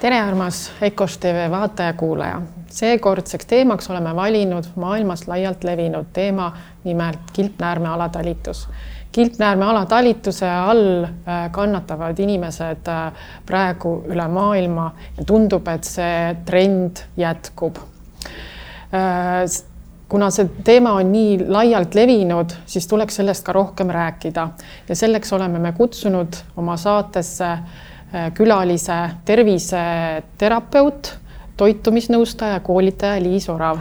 tere, armas EKOS tv vaataja-kuulaja. seekordseks teemaks oleme valinud maailmas laialt levinud teema, nimelt kilpnäärme alatalitus. kilpnäärme alatalituse all äh, kannatavad inimesed äh, praegu üle maailma ja tundub, et see trend jätkub. Äh, kuna see teema on nii laialt levinud, siis tuleks sellest ka rohkem rääkida ja selleks oleme me kutsunud oma saatesse külalise terviseterapeut, toitumisnõustaja, koolitaja Liis Orav.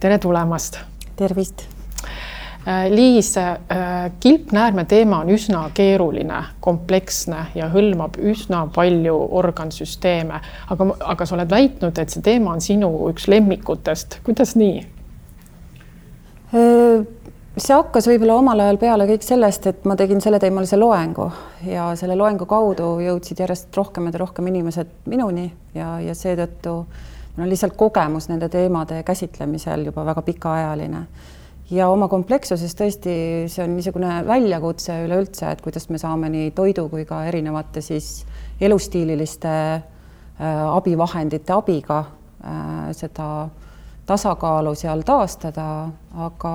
tere tulemast. tervist. Äh, Liis, äh, kilpnäärme teema on üsna keeruline, kompleksne ja hõlmab üsna palju organsüsteeme, aga, aga sa oled väitnud, et see teema on sinu üks lemmikutest. kuidas nii? See hakkas võib-olla omal ajal peale kõik sellest, et ma tegin selleteemalise loengu ja selle loengu kaudu jõudsid järjest rohkemad ja rohkem inimesed minuni ja, ja seetõttu mul on lihtsalt kogemus nende teemade käsitlemisel juba väga pikaajaline. ja oma komplekssuses tõesti, see on niisugune väljakutse üleüldse, et kuidas me saame nii toidu kui ka erinevate siis elustiililiste äh, abivahendite abiga äh, seda tasakaalu seal taastada, aga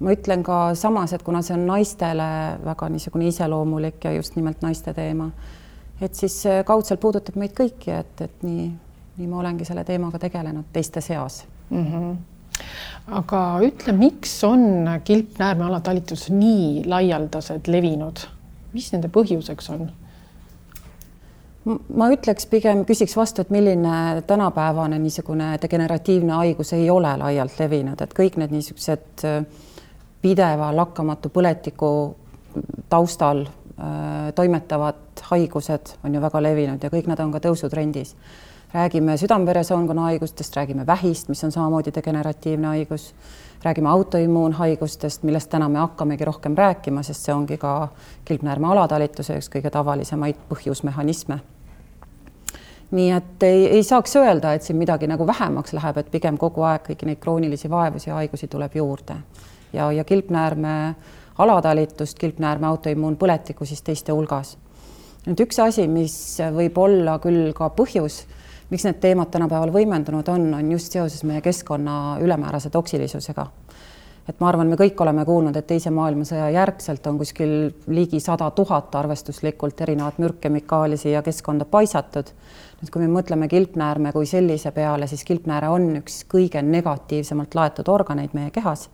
ma ütlen ka samas, et kuna see on naistele väga niisugune iseloomulik ja just nimelt naiste teema, et siis kaudselt puudutab meid kõiki, et, et nii, nii ma olengi selle teemaga tegelenud teiste seas mm. -hmm aga ütle, miks on kilpnäärme alatalitus nii laialdaselt levinud, mis nende põhjuseks on? ma ütleks pigem, küsiks vastu, et milline tänapäevane niisugune degeneratiivne haigus ei ole laialt levinud, et kõik need niisugused äh, pideva lakkamatu põletiku taustal äh, toimetavad haigused on ju väga levinud ja kõik nad on ka tõusutrendis. räägime südame-veresoonkonna haigustest, räägime vähist, mis on samamoodi degeneratiivne haigus, räägime autoimmuunhaigustest, millest täna me hakkamegi rohkem rääkima, sest see ongi ka kilpnäärme alatalituse üks kõige tavalisemaid põhjusmehhanisme nii et ei, ei saaks öelda, et siin midagi nagu vähemaks läheb, et pigem kogu aeg kõiki neid kroonilisi vaevusi ja haigusi tuleb juurde ja, ja kilpnäärme alatalitust, kilpnäärme autoimmuunpõletikku siis teiste hulgas. nüüd üks asi, mis võib olla küll ka põhjus, miks need teemad tänapäeval võimendunud on, on just seoses meie keskkonna ülemäärase toksilisusega. et ma arvan, me kõik oleme kuulnud, et Teise maailmasõja järgselt on kuskil ligi sada tuhat arvestuslikult erinevat mürkkemikaali siia keskkonda paisatud. nüüd, kui me mõtleme kilpnäärme kui sellise peale, siis kilpnääre on üks kõige negatiivsemalt laetud organeid meie kehas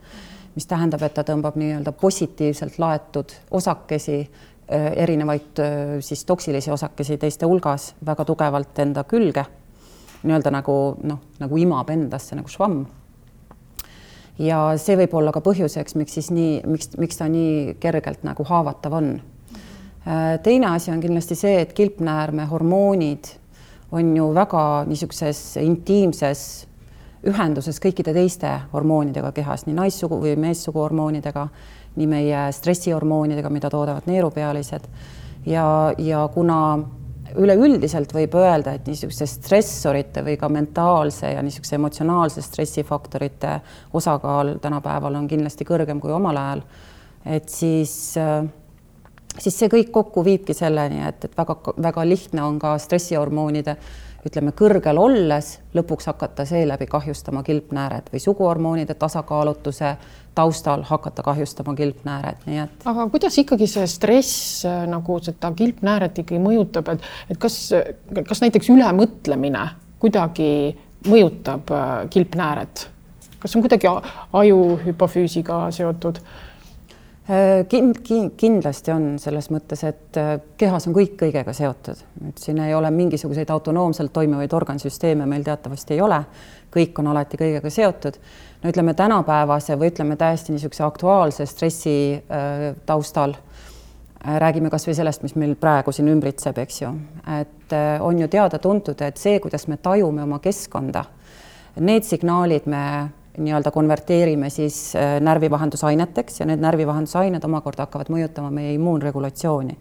mis tähendab, et ta tõmbab nii-öelda positiivselt laetud osakesi, äh, erinevaid äh, siis toksilisi osakesi teiste hulgas väga tugevalt enda külge, nii-öelda nagu noh, nagu imab endasse nagu švamm. ja see võib olla ka põhjuseks, miks siis nii, miks, miks ta nii kergelt nagu haavatav on. Äh, teine asi on kindlasti see, et kilpnäärme hormoonid on ju väga niisuguses intiimses ühenduses kõikide teiste hormoonidega kehas, nii naissugu või meessugu hormoonidega, nii meie stressihormoonidega, mida toodavad neerupealised. Ja, ja kuna üleüldiselt võib öelda, et niisuguste stressorite või ka mentaalse ja niisuguse emotsionaalse stressifaktorite osakaal tänapäeval on kindlasti kõrgem kui omal ajal, et siis siis see kõik kokku viibki selleni, et, et väga-väga lihtne on ka stressihormoonide ütleme, kõrgel olles lõpuks hakata seeläbi kahjustama kilpnääret või suguhormoonide tasakaalutuse taustal hakata kahjustama kilpnääret, nii et. aga kuidas ikkagi see stress äh, nagu seda kilpnääret ikkagi mõjutab, et, et kas, kas näiteks ülemõtlemine kuidagi mõjutab äh, kilpnääret? kas on kuidagi aju hüpofüüsiga seotud? Äh, kind, kind, kindlasti on selles mõttes, et äh, kehas on kõik kõigega seotud, et siin ei ole mingisuguseid autonoomselt toimivaid organsüsteeme meil teatavasti ei ole, kõik on alati kõigega seotud. no ütleme tänapäevase või ütleme täiesti niisuguse aktuaalse stressi äh, taustal räägime kasvõi sellest, mis meil praegu siin ümbritseb, eks ju, et on ju teada-tuntud, et see, kuidas me tajume oma keskkonda, need signaalid me nii-öelda konverteerime siis äh, närvivahendusaineteks ja need närvivahendusained omakorda hakkavad mõjutama meie immuunregulatsiooni.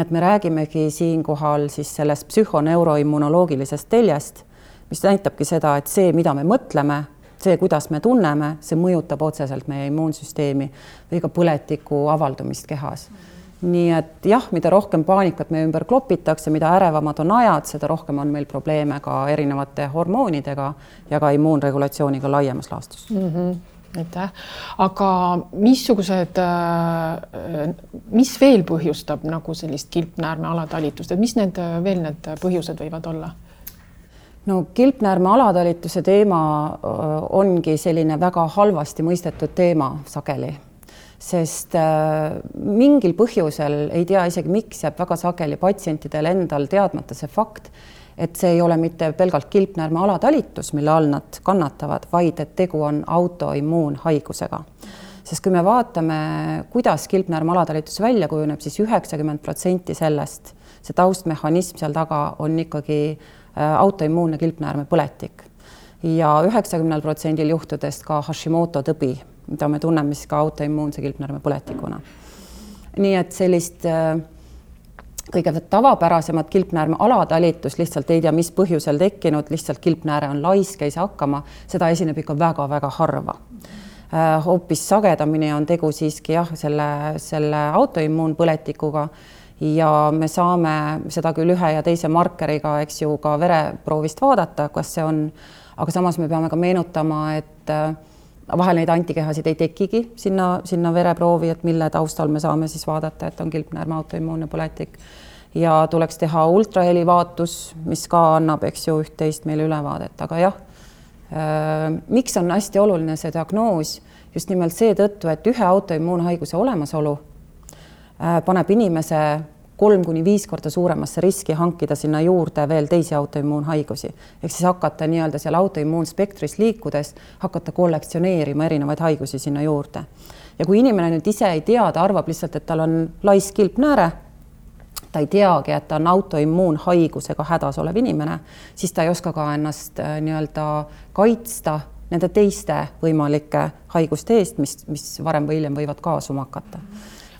et me räägimegi siinkohal siis sellest psühhoneuroimmunoloogilisest teljest, mis näitabki seda, et see, mida me mõtleme, see, kuidas me tunneme, see mõjutab otseselt meie immuunsüsteemi või ka põletiku avaldumist kehas. Nii et jah, mida rohkem paanikat meie ümber klopitakse, mida ärevamad on ajad, seda rohkem on meil probleeme ka erinevate hormoonidega ja ka immuunregulatsiooniga laiemas laastus mm. -hmm aitäh, aga missugused, äh, mis veel põhjustab nagu sellist kilpnäärme alatalitust, et mis need veel need põhjused võivad olla? no kilpnäärme alatalituse teema äh, ongi selline väga halvasti mõistetud teema sageli sest äh, mingil põhjusel, ei tea isegi miks, jääb väga sageli patsientidel endal teadmata see fakt, et see ei ole mitte pelgalt kilpnäärme alatalitus, mille all nad kannatavad, vaid et tegu on autoimmuunhaigusega. sest kui me vaatame, kuidas kilpnäärme alatalitus välja kujuneb siis, siis üheksakümmend protsenti sellest, see taustmehhanism seal taga on ikkagi äh, autoimmuunne kilpnäärme põletik ja üheksakümnel protsendil juhtudest ka Hashimoto tõbi mida me tunneme siis ka autoimmuunse kilpnärme põletikuna. nii et sellist äh, kõige tavapärasemat kilpnäärme alatalitust lihtsalt ei tea, mis põhjusel tekkinud, lihtsalt kilpnääre on laisk, ei saa hakkama, seda esineb ikka väga-väga harva. Äh, hoopis sagedamini on tegu siiski jah, selle, selle autoimmuunpõletikuga ja me saame seda küll ühe ja teise markeriga, eks ju, ka vereproovist vaadata, kas see on, aga samas me peame ka meenutama, et äh, vahel neid antikehasid ei tekigi sinna, sinna vereproovi, et mille taustal me saame siis vaadata, et on kilpnäärme autoimmuunne põletik. Ja tuleks teha ultrahelivaatus, mis ka annab, eks ju, üht-teist meile ülevaadet, aga jah äh,, miks on hästi oluline see diagnoos? Just nimelt seetõttu, et ühe autoimmuunhaiguse olemasolu äh, paneb inimese kolm kuni viis korda suuremasse riski hankida sinna juurde veel teisi autoimmuunhaigusi. ehk siis hakata nii-öelda seal autoimmuunspektris liikudes, hakata kollektsioneerima erinevaid haigusi sinna juurde. ja kui inimene nüüd ise ei tea, ta arvab lihtsalt, et tal on laisk kilpnääre, ta ei teagi, et ta on autoimmuunhaigusega hädas olev inimene, siis ta ei oska ka ennast äh, nii-öelda kaitsta nende teiste võimalike haiguste eest, mis, mis varem või hiljem võivad kaasuma hakata.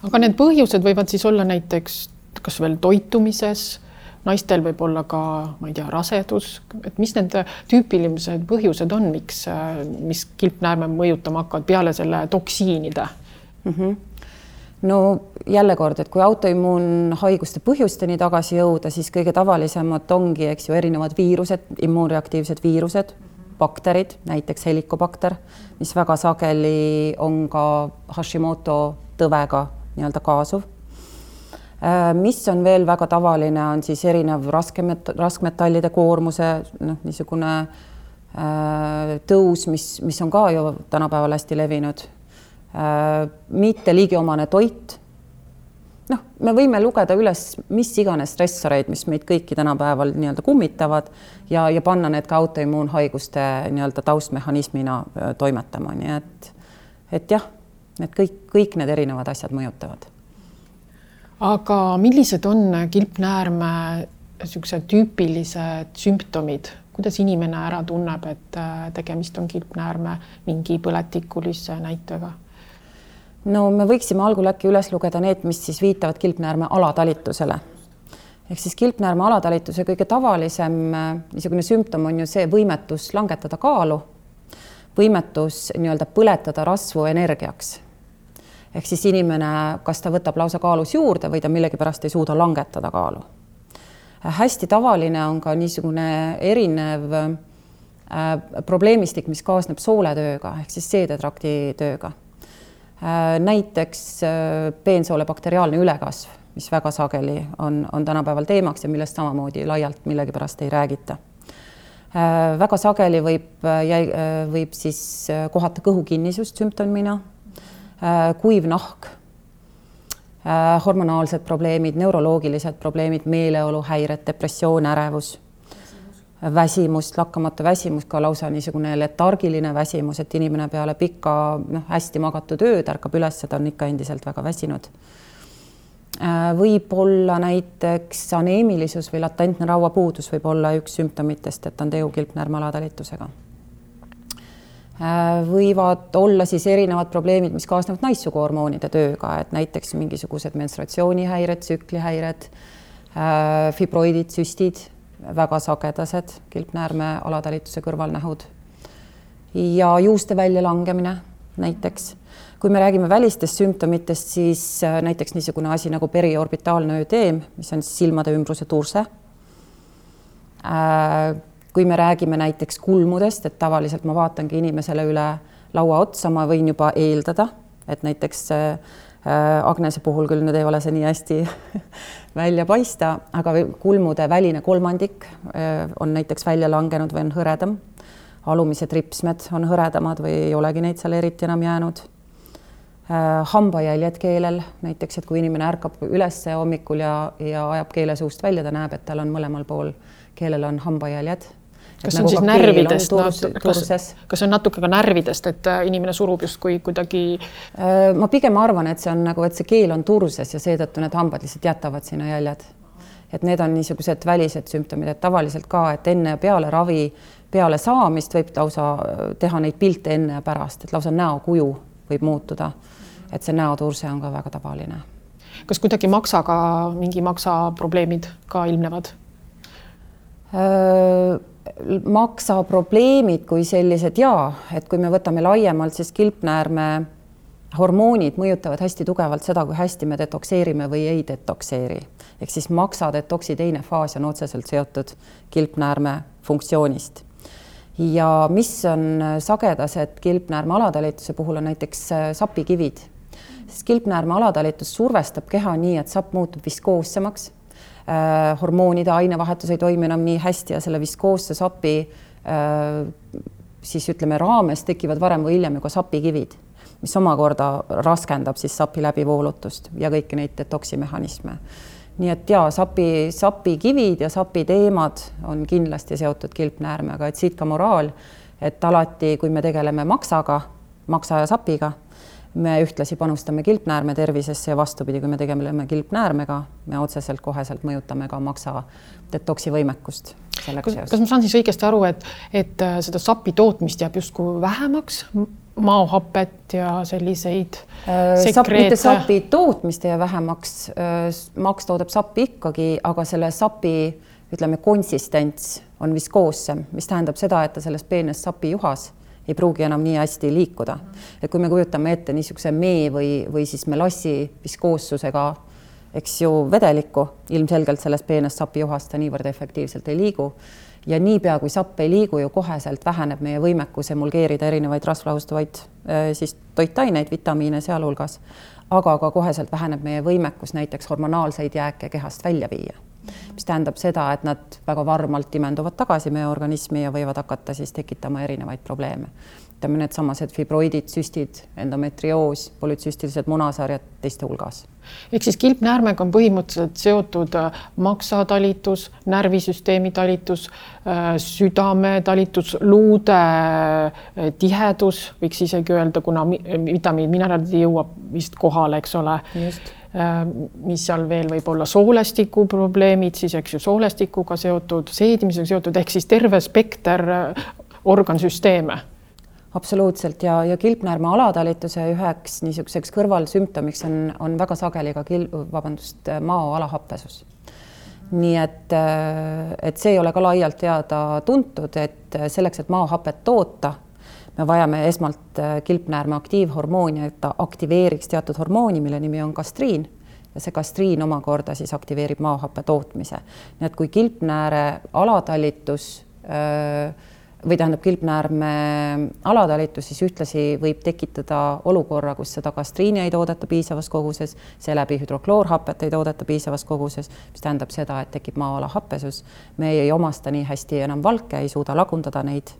aga need põhjused võivad siis olla näiteks kas veel toitumises, naistel võib olla ka, ma ei tea, rasedus, et mis need tüüpilised põhjused on, miks, mis kilpnäärme mõjutama hakkavad peale selle toksiinide mm? -hmm no jälle kord, et kui autoimmuunhaiguste põhjusteni tagasi jõuda, siis kõige tavalisemad ongi, eks ju, erinevad viirused, immuunreaktiivsed viirused, bakterid, näiteks helikobakter, mis väga sageli on ka Hashimoto tõvega nii-öelda kaasuv mis on veel väga tavaline, on siis erinev raskemet-, raskmetallide koormuse noh, niisugune äh, tõus, mis, mis on ka ju tänapäeval hästi levinud äh,. mitte liigiomane toit. noh, me võime lugeda üles mis iganes stressoreid, mis meid kõiki tänapäeval nii-öelda kummitavad ja, ja panna need ka autoimmuunhaiguste nii-öelda taustmehhanismina äh, toimetama, nii et, et jah, need kõik, kõik need erinevad asjad mõjutavad aga millised on kilpnäärme niisugused tüüpilised sümptomid, kuidas inimene ära tunneb, et äh, tegemist on kilpnäärme mingi põletikulise näitega? no me võiksime algul äkki üles lugeda need, mis siis viitavad kilpnäärme alatalitusele. ehk siis kilpnäärme alatalituse kõige tavalisem äh, niisugune sümptom on ju see võimetus langetada kaalu, võimetus nii-öelda põletada rasvu energiaks ehk siis inimene, kas ta võtab lausa kaalus juurde või ta millegipärast ei suuda langetada kaalu. hästi tavaline on ka niisugune erinev äh, probleemistik, mis kaasneb sooletööga ehk siis seedetrakti tööga äh,. näiteks äh, peensoole bakteriaalne ülekasv, mis väga sageli on, on tänapäeval teemaks ja millest samamoodi laialt millegipärast ei räägita väga sageli võib, võib siis kohata kõhukinnisust sümptomina kuiv nahk, äh, hormonaalsed probleemid, neuroloogilised probleemid, meeleoluhäired, depressioon, ärevus, väsimus, lakkamatu väsimus, ka lausa niisugune letargiline väsimus, et inimene peale pikka noh, hästi magatud ööd ärkab üles, ta on ikka endiselt väga väsinud. Äh, võib olla näiteks aneemilisus või latentne rauapuudus võib olla üks sümptomitest, et on tegu kilpnäärme alatalitusega Äh, võivad olla siis erinevad probleemid, mis kaasnevad naissuguhormoonide tööga, et näiteks mingisugused menstratsioonihäired, tsüklihäired, äh, fibroidid, süstid, väga sagedased kilpnäärme alatalituse kõrvalnähud ja juuste väljalangemine, näiteks. kui me räägime välistest sümptomitest, siis äh, näiteks niisugune asi nagu periorbitaalne öödeem, mis on silmade ümbruse turse. Äh, kui me räägime näiteks kulmudest, et tavaliselt ma vaatangi inimesele üle laua otsa, ma võin juba eeldada, et näiteks äh, Agnese puhul küll nüüd ei ole see nii hästi välja paista, aga kulmude väline kolmandik on näiteks välja langenud või on hõredam alumised ripsmed on hõredamad või ei olegi neid seal eriti enam jäänud. Äh, hambajäljed keelel näiteks, et kui inimene ärkab üles hommikul ja, ja ajab keele suust välja, ta näeb, et tal on mõlemal pool keelel on hambajäljed kas see on nagu siis närvidest, kas, kas see on natuke ka närvidest, et äh, inimene surub justkui kuidagi? Äh, ma pigem arvan, et see on nagu, et see keel on turses ja seetõttu need hambad lihtsalt jätavad sinna jäljed. et need on niisugused välised sümptomid, et tavaliselt ka, et enne ja peale ravi peale saamist võib lausa äh, teha neid pilte enne ja pärast, et lausa näokuju võib muutuda. et see näoturse on ka väga tavaline. kas kuidagi maksaga mingi maksaprobleemid ka ilmnevad? Maksaprobleemid kui sellised ja et kui me võtame laiemalt, siis kilpnäärme hormoonid mõjutavad hästi tugevalt seda, kui hästi me detokseerime või ei detokseeri. ehk siis maksadetoksi teine faas on otseselt seotud kilpnäärme funktsioonist ja mis on sagedased kilpnäärme alatalituse puhul on näiteks äh, sapikivid, sest kilpnäärme alatalitus survestab keha nii, et sapp muutub viskoossemaks. Hormoonide ainevahetus ei toimi enam nii hästi ja selle viskoosse sapi äh, siis ütleme raames tekivad varem või hiljem ju ka sapikivid, mis omakorda raskendab siis sapi läbivoolutust ja kõiki neid detoksimehhanisme. Nii et jaa, sapi, sapikivid ja sapiteemad on kindlasti seotud kilpnäärmega, et siit ka moraal, et alati, kui me tegeleme maksaga, maksa ja sapiga, me ühtlasi panustame kilpnäärme tervisesse ja vastupidi, kui me tegeleme kilpnäärmega, me otseselt koheselt mõjutame ka maksa detoksi võimekust. kas, kas ma saan siis õigesti aru, et, et äh, seda sapi tootmist jääb justkui vähemaks maohapet ja selliseid äh, sapp, mitte sapi tootmist ei jää vähemaks, äh, maks toodab sappi ikkagi, aga selle sapi ütleme, konsistents on viskoossem, mis tähendab seda, et ta selles peenes sapijuhas ei pruugi enam nii hästi liikuda. et kui me kujutame ette niisuguse mee või, või siis melassi viskoossusega, eks ju, vedelikku, ilmselgelt selles peenes sapijuhas ta niivõrd efektiivselt ei liigu. Ja niipea, kui sapp ei liigu ju koheselt väheneb meie võimekus emulgeerida erinevaid rasvlahustavaid äh, siis toitaineid, vitamiine sealhulgas, aga ka koheselt väheneb meie võimekus näiteks hormonaalseid jääke kehast välja viia mis tähendab seda, et nad väga varmalt imenduvad tagasi meie organismi ja võivad hakata siis tekitama erinevaid probleeme ütleme, needsamased fibroidid, süstid, endometrioos, polütsüstilised munasarjad teiste hulgas. ehk siis kilpnäärmega on põhimõtteliselt seotud äh, maksatalitus, närvisüsteemi talitus, äh, südametalitus, luude äh, tihedus, võiks isegi öelda, kuna vitamiin, mineraalid ei jõua vist kohale, eks ole. Mis seal veel võib olla, soolestiku probleemid siis, eks ju, soolestikuga seotud, seedimisega seotud ehk siis terve spekter organsüsteeme absoluutselt ja, ja kilpnäärme alatalituse üheks niisuguseks kõrvalsümptomiks on, on väga sageli ka kil-, vabandust, mao alahappesus. nii et, et see ei ole ka laialt teada-tuntud, et selleks, et maohapet toota, me vajame esmalt kilpnäärme aktiivhormooni, et ta aktiveeriks teatud hormooni, mille nimi on kastriin ja see kastriin omakorda siis aktiveerib maohappe tootmise. nii et kui kilpnääre alatalitus öö, või tähendab kilpnäärme alatalitus, siis ühtlasi võib tekitada olukorra, kus seda kastriini ei toodeta piisavas koguses, seeläbi hüdrokloorhapet ei toodeta piisavas koguses, mis tähendab seda, et tekib maa-ala happesus. me ei omasta nii hästi enam valke, ei suuda lagundada neid.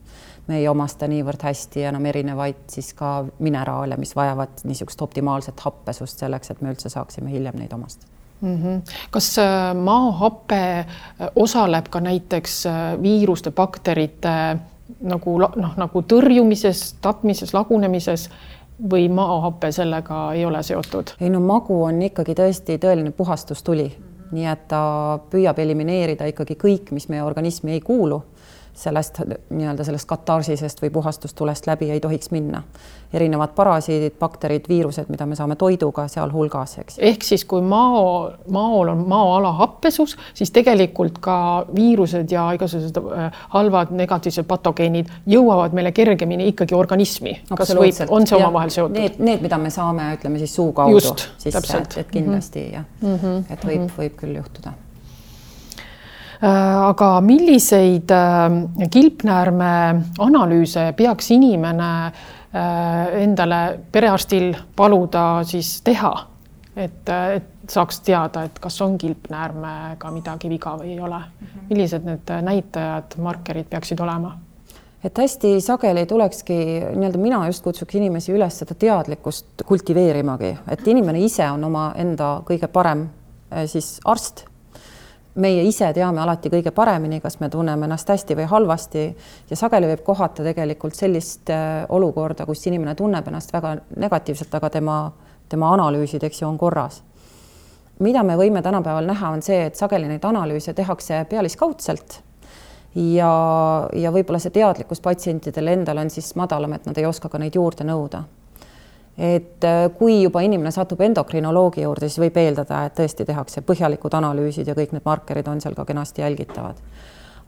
me ei omasta niivõrd hästi enam erinevaid siis ka mineraale, mis vajavad niisugust optimaalset happesust selleks, et me üldse saaksime hiljem neid omastada mm. -hmm. kas äh, maahape äh, osaleb ka näiteks äh, viiruste, bakterite nagu noh, nagu tõrjumises, tapmises, lagunemises või maahape sellega ei ole seotud? ei no magu on ikkagi tõesti tõeline puhastustuli nii et ta püüab elimineerida ikkagi kõik, mis meie organismi ei kuulu sellest nii-öelda sellest katarsisest või puhastustulest läbi ei tohiks minna. erinevad parasiidid, bakterid, viirused, mida me saame toiduga sealhulgas, eks. ehk siis, kui mao, maol on maoala happesus, siis tegelikult ka viirused ja igasugused äh, halvad negatiivsed patogeenid jõuavad meile kergemini ikkagi organismi. kas võib, on see omavahel seotud? Need, need, mida me saame, ütleme siis suu kaudu sisse, et, et kindlasti mm -hmm. jah mm, -hmm. et võib mm, -hmm. võib küll juhtuda aga milliseid äh, kilpnäärme analüüse peaks inimene äh, endale perearstil paluda siis teha, et, et saaks teada, et kas on kilpnäärmega midagi viga või ei ole. Mhm. millised need näitajad, markerid peaksid olema? et hästi sageli tulekski nii-öelda mina just kutsuks inimesi üles seda teadlikkust kultiveerimagi, et inimene ise on omaenda kõige parem siis arst meie ise teame alati kõige paremini, kas me tunneme ennast hästi või halvasti ja sageli võib kohata tegelikult sellist äh, olukorda, kus inimene tunneb ennast väga negatiivselt, aga tema, tema analüüsid, eks ju, on korras. mida me võime tänapäeval näha, on see, et sageli neid analüüse tehakse pealiskaudselt ja, ja võib-olla see teadlikkus patsientidel endal on siis madalam, et nad ei oska ka neid juurde nõuda et äh, kui juba inimene satub endokrinoloogi juurde, siis võib eeldada, et tõesti tehakse põhjalikud analüüsid ja kõik need markerid on seal ka kenasti jälgitavad.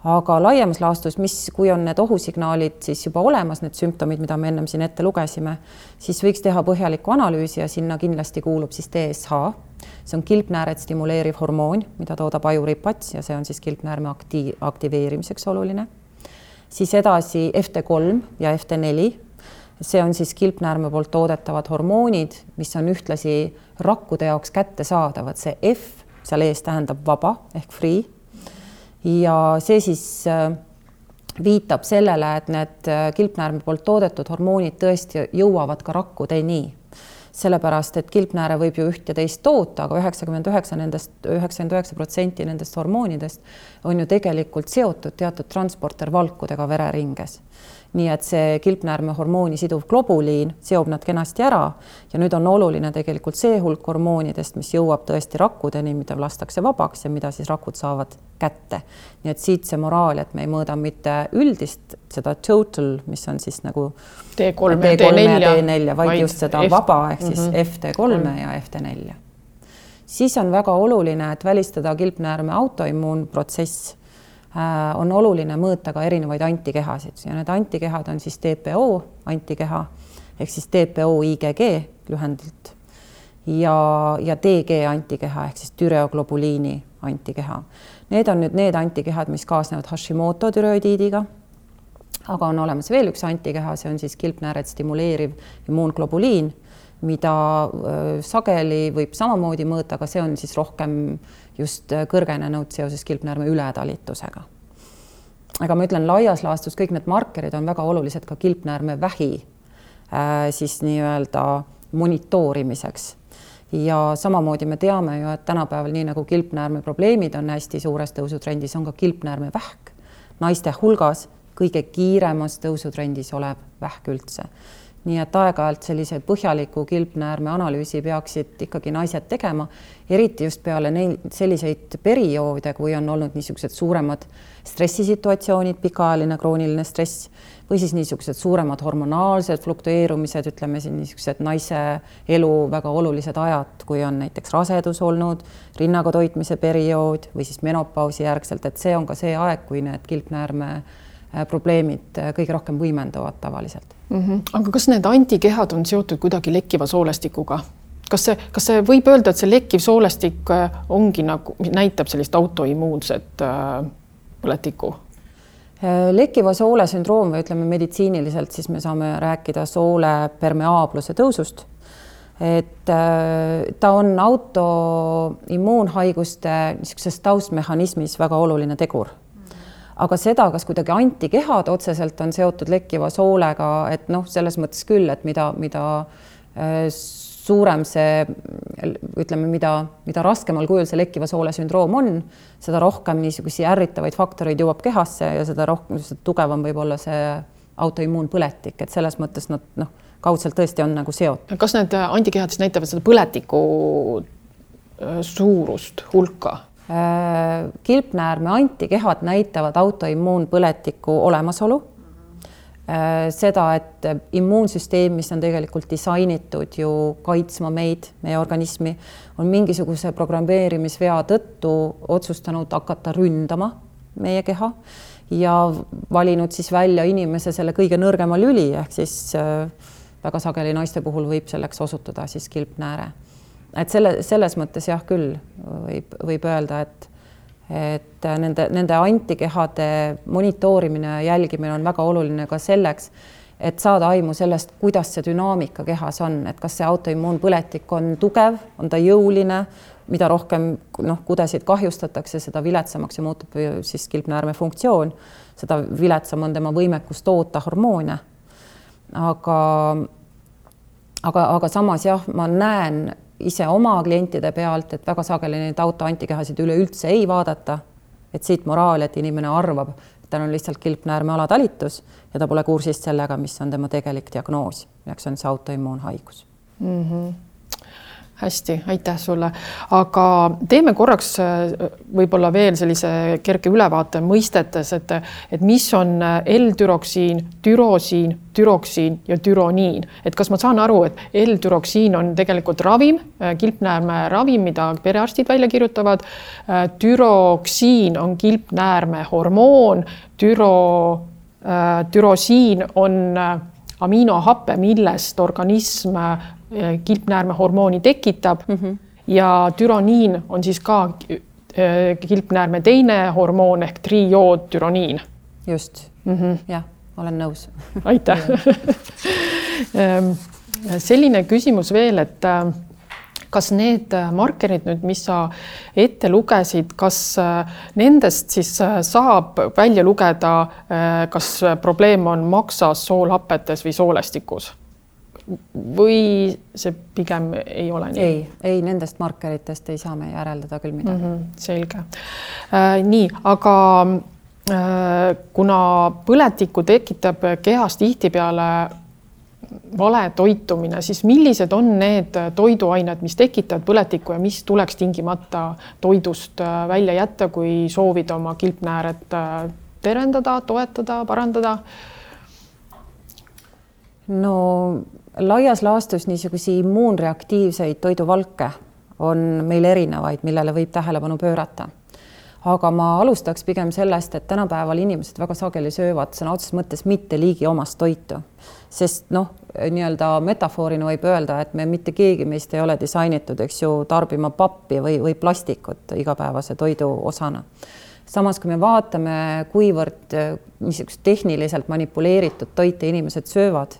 aga laiemas laastus, mis, kui on need ohutignaalid siis juba olemas, need sümptomid, mida me ennem siin ette lugesime, siis võiks teha põhjalikku analüüsi ja sinna kindlasti kuulub siis DSH, see on kilpnääret stimuleeriv hormoon, mida toodab ajuripats ja see on siis kilpnäärme akti-, aktiveerimiseks oluline. siis edasi FT3 ja FT4 see on siis kilpnäärme poolt toodetavad hormoonid, mis on ühtlasi rakkude jaoks kättesaadavad, see F seal ees tähendab vaba ehk free. ja see siis äh, viitab sellele, et need äh, kilpnäärme poolt toodetud hormoonid tõesti jõuavad ka rakkudeni. Sellepärast et kilpnääre võib ju üht ja teist toota, aga üheksakümmend üheksa nendest, üheksakümmend üheksa protsenti nendest hormoonidest on ju tegelikult seotud teatud transportervalkudega vereringes nii et see kilpnäärme hormooni siduv globuliin seob nad kenasti ära ja nüüd on oluline tegelikult see hulk hormoonidest, mis jõuab tõesti rakkudeni, mida lastakse vabaks ja mida siis rakud saavad kätte. nii et siit see moraal, et me ei mõõda mitte üldist seda total, mis on siis nagu T3 ja T4, vaid just seda F... vaba ehk siis mm -hmm. FT3 ja FT4. siis on väga oluline, et välistada kilpnäärme autoimmuunprotsess on oluline mõõta ka erinevaid antikehasid ja need antikehad on siis TPO antikeha ehk siis TPO IgG lühendilt ja, ja TG antikeha ehk siis türeoglobuliini antikeha. Need on nüüd need antikehad, mis kaasnevad Hashimoto türoidiidiga. aga on olemas veel üks antikeha, see on siis kilpnääret stimuleeriv immuunglobuliin, mida äh, sageli võib samamoodi mõõta, aga see on siis rohkem just äh, kõrgenenud seoses kilpnäärme ületalitusega. aga ma ütlen, laias laastus kõik need markerid on väga olulised ka kilpnäärme vähi äh, siis nii-öelda monitoorimiseks. Ja samamoodi me teame ju, et tänapäeval nii nagu kilpnäärme probleemid on hästi suures tõusutrendis, on ka kilpnäärme vähk. Naiste hulgas kõige kiiremas tõusutrendis olev vähk üldse nii et aeg-ajalt sellise põhjaliku kilpnäärme analüüsi peaksid ikkagi naised tegema, eriti just peale neil selliseid perioode, kui on olnud niisugused suuremad stressisituatsioonid, pikaajaline krooniline stress või siis niisugused suuremad hormonaalsed fluktueerumised, ütleme siin niisugused naise elu väga olulised ajad, kui on näiteks rasedus olnud, rinnaga toitmise periood või siis menopausi järgselt, et see on ka see aeg, kui need kilpnäärme Äh, probleemid äh, kõige rohkem võimenduvad tavaliselt mm. -hmm. aga kas need antikehad on seotud kuidagi lekkiva soolestikuga? kas see, kas see võib öelda, et see lekkiv soolestik äh, ongi nagu, näitab sellist autoimmuunset äh, põletikku? lekkiva soole sündroom või ütleme meditsiiniliselt, siis me saame rääkida soole permeaabluse tõusust. et äh, ta on autoimmuunhaiguste niisuguses taustmehhanismis väga oluline tegur aga seda, kas kuidagi antikehad otseselt on seotud lekkiva soolega, et noh, selles mõttes küll, et mida, mida äh, suurem see ütleme, mida, mida raskemal kujul see lekkiva soole sündroom on, seda rohkem niisuguseid ärritavaid faktoreid jõuab kehasse ja seda rohkem, seda tugevam võib olla see autoimmuunpõletik, et selles mõttes nad noh, kaudselt tõesti on nagu seotud. kas need antikehad siis näitavad seda põletiku äh, suurust, hulka? Kilpnäärme antikehad näitavad autoimmuunpõletiku olemasolu Äh, seda, et immuunsüsteem, mis on tegelikult disainitud ju kaitsma meid, meie organismi, on mingisuguse programmeerimisvea tõttu otsustanud hakata ründama meie keha ja valinud siis välja inimese selle kõige nõrgema lüli ehk siis äh, väga sageli naiste puhul võib selleks osutuda siis kilpnääre. Et selle, selles mõttes jah, küll võib, võib öelda, et et nende, nende antikehade monitoorimine ja jälgimine on väga oluline ka selleks, et saada aimu sellest, kuidas see dünaamika kehas on, et kas see autoimmuunpõletik on tugev, on ta jõuline, mida rohkem noh, kudesid kahjustatakse, seda viletsamaks ju muutub siis kilpnäärme funktsioon, seda viletsam on tema võimekus toota hormoone. aga, aga, aga samas jah, ma näen ise oma klientide pealt, et väga sageli neid autoantikehasid üleüldse ei vaadata. et siit moraal, et inimene arvab, et tal on lihtsalt kilpnäärme alatalitus ja ta pole kursis sellega, mis on tema tegelik diagnoos, milleks on see autoimmuunhaigus mm. -hmm hästi, aitäh sulle, aga teeme korraks äh, võib-olla veel sellise kerge ülevaate mõistetes, et, et mis on äh, L-türoksiin, türosiin, türoksiin ja türoniin, et kas ma saan aru, et L-türoksiin on tegelikult ravim, äh, kilpnäärme ravim, mida perearstid välja kirjutavad. türoksiin on kilpnäärme hormoon, türo, türosiin on aminohappe, millest organism kilpnäärmehormooni tekitab mm. -hmm. ja türoniin on siis ka äh, kilpnäärme teine hormoon ehk trioodtüroniin. just mm, -hmm. jah, olen nõus aitäh ähm, selline küsimus veel, et äh, kas need markerid nüüd, mis sa ette lugesid, kas nendest siis saab välja lugeda, kas probleem on maksas, soolhapetes või soolestikus? Või see pigem ei ole nii? ei, ei nendest markeritest ei saa me järeldada küll midagi mm. -hmm, selge äh,. nii, aga äh, kuna põletikku tekitab kehas tihtipeale vale toitumine, siis millised on need toiduained, mis tekitavad põletikku ja mis tuleks tingimata toidust äh, välja jätta, kui soovida oma kilpnääret äh, tervendada, toetada, parandada? no laias laastus niisuguseid immuunreaktiivseid toiduvalke on meil erinevaid, millele võib tähelepanu pöörata. aga ma alustaks pigem sellest, et tänapäeval inimesed väga sageli söövad sõna otseses mõttes mitte liigi omast toitu, sest noh, nii-öelda metafoorina võib öelda, et me mitte keegi meist ei ole disainitud, eks ju, tarbima pappi või, või plastikut igapäevase toidu osana samas, kui me vaatame, kuivõrd niisugust tehniliselt manipuleeritud toite inimesed söövad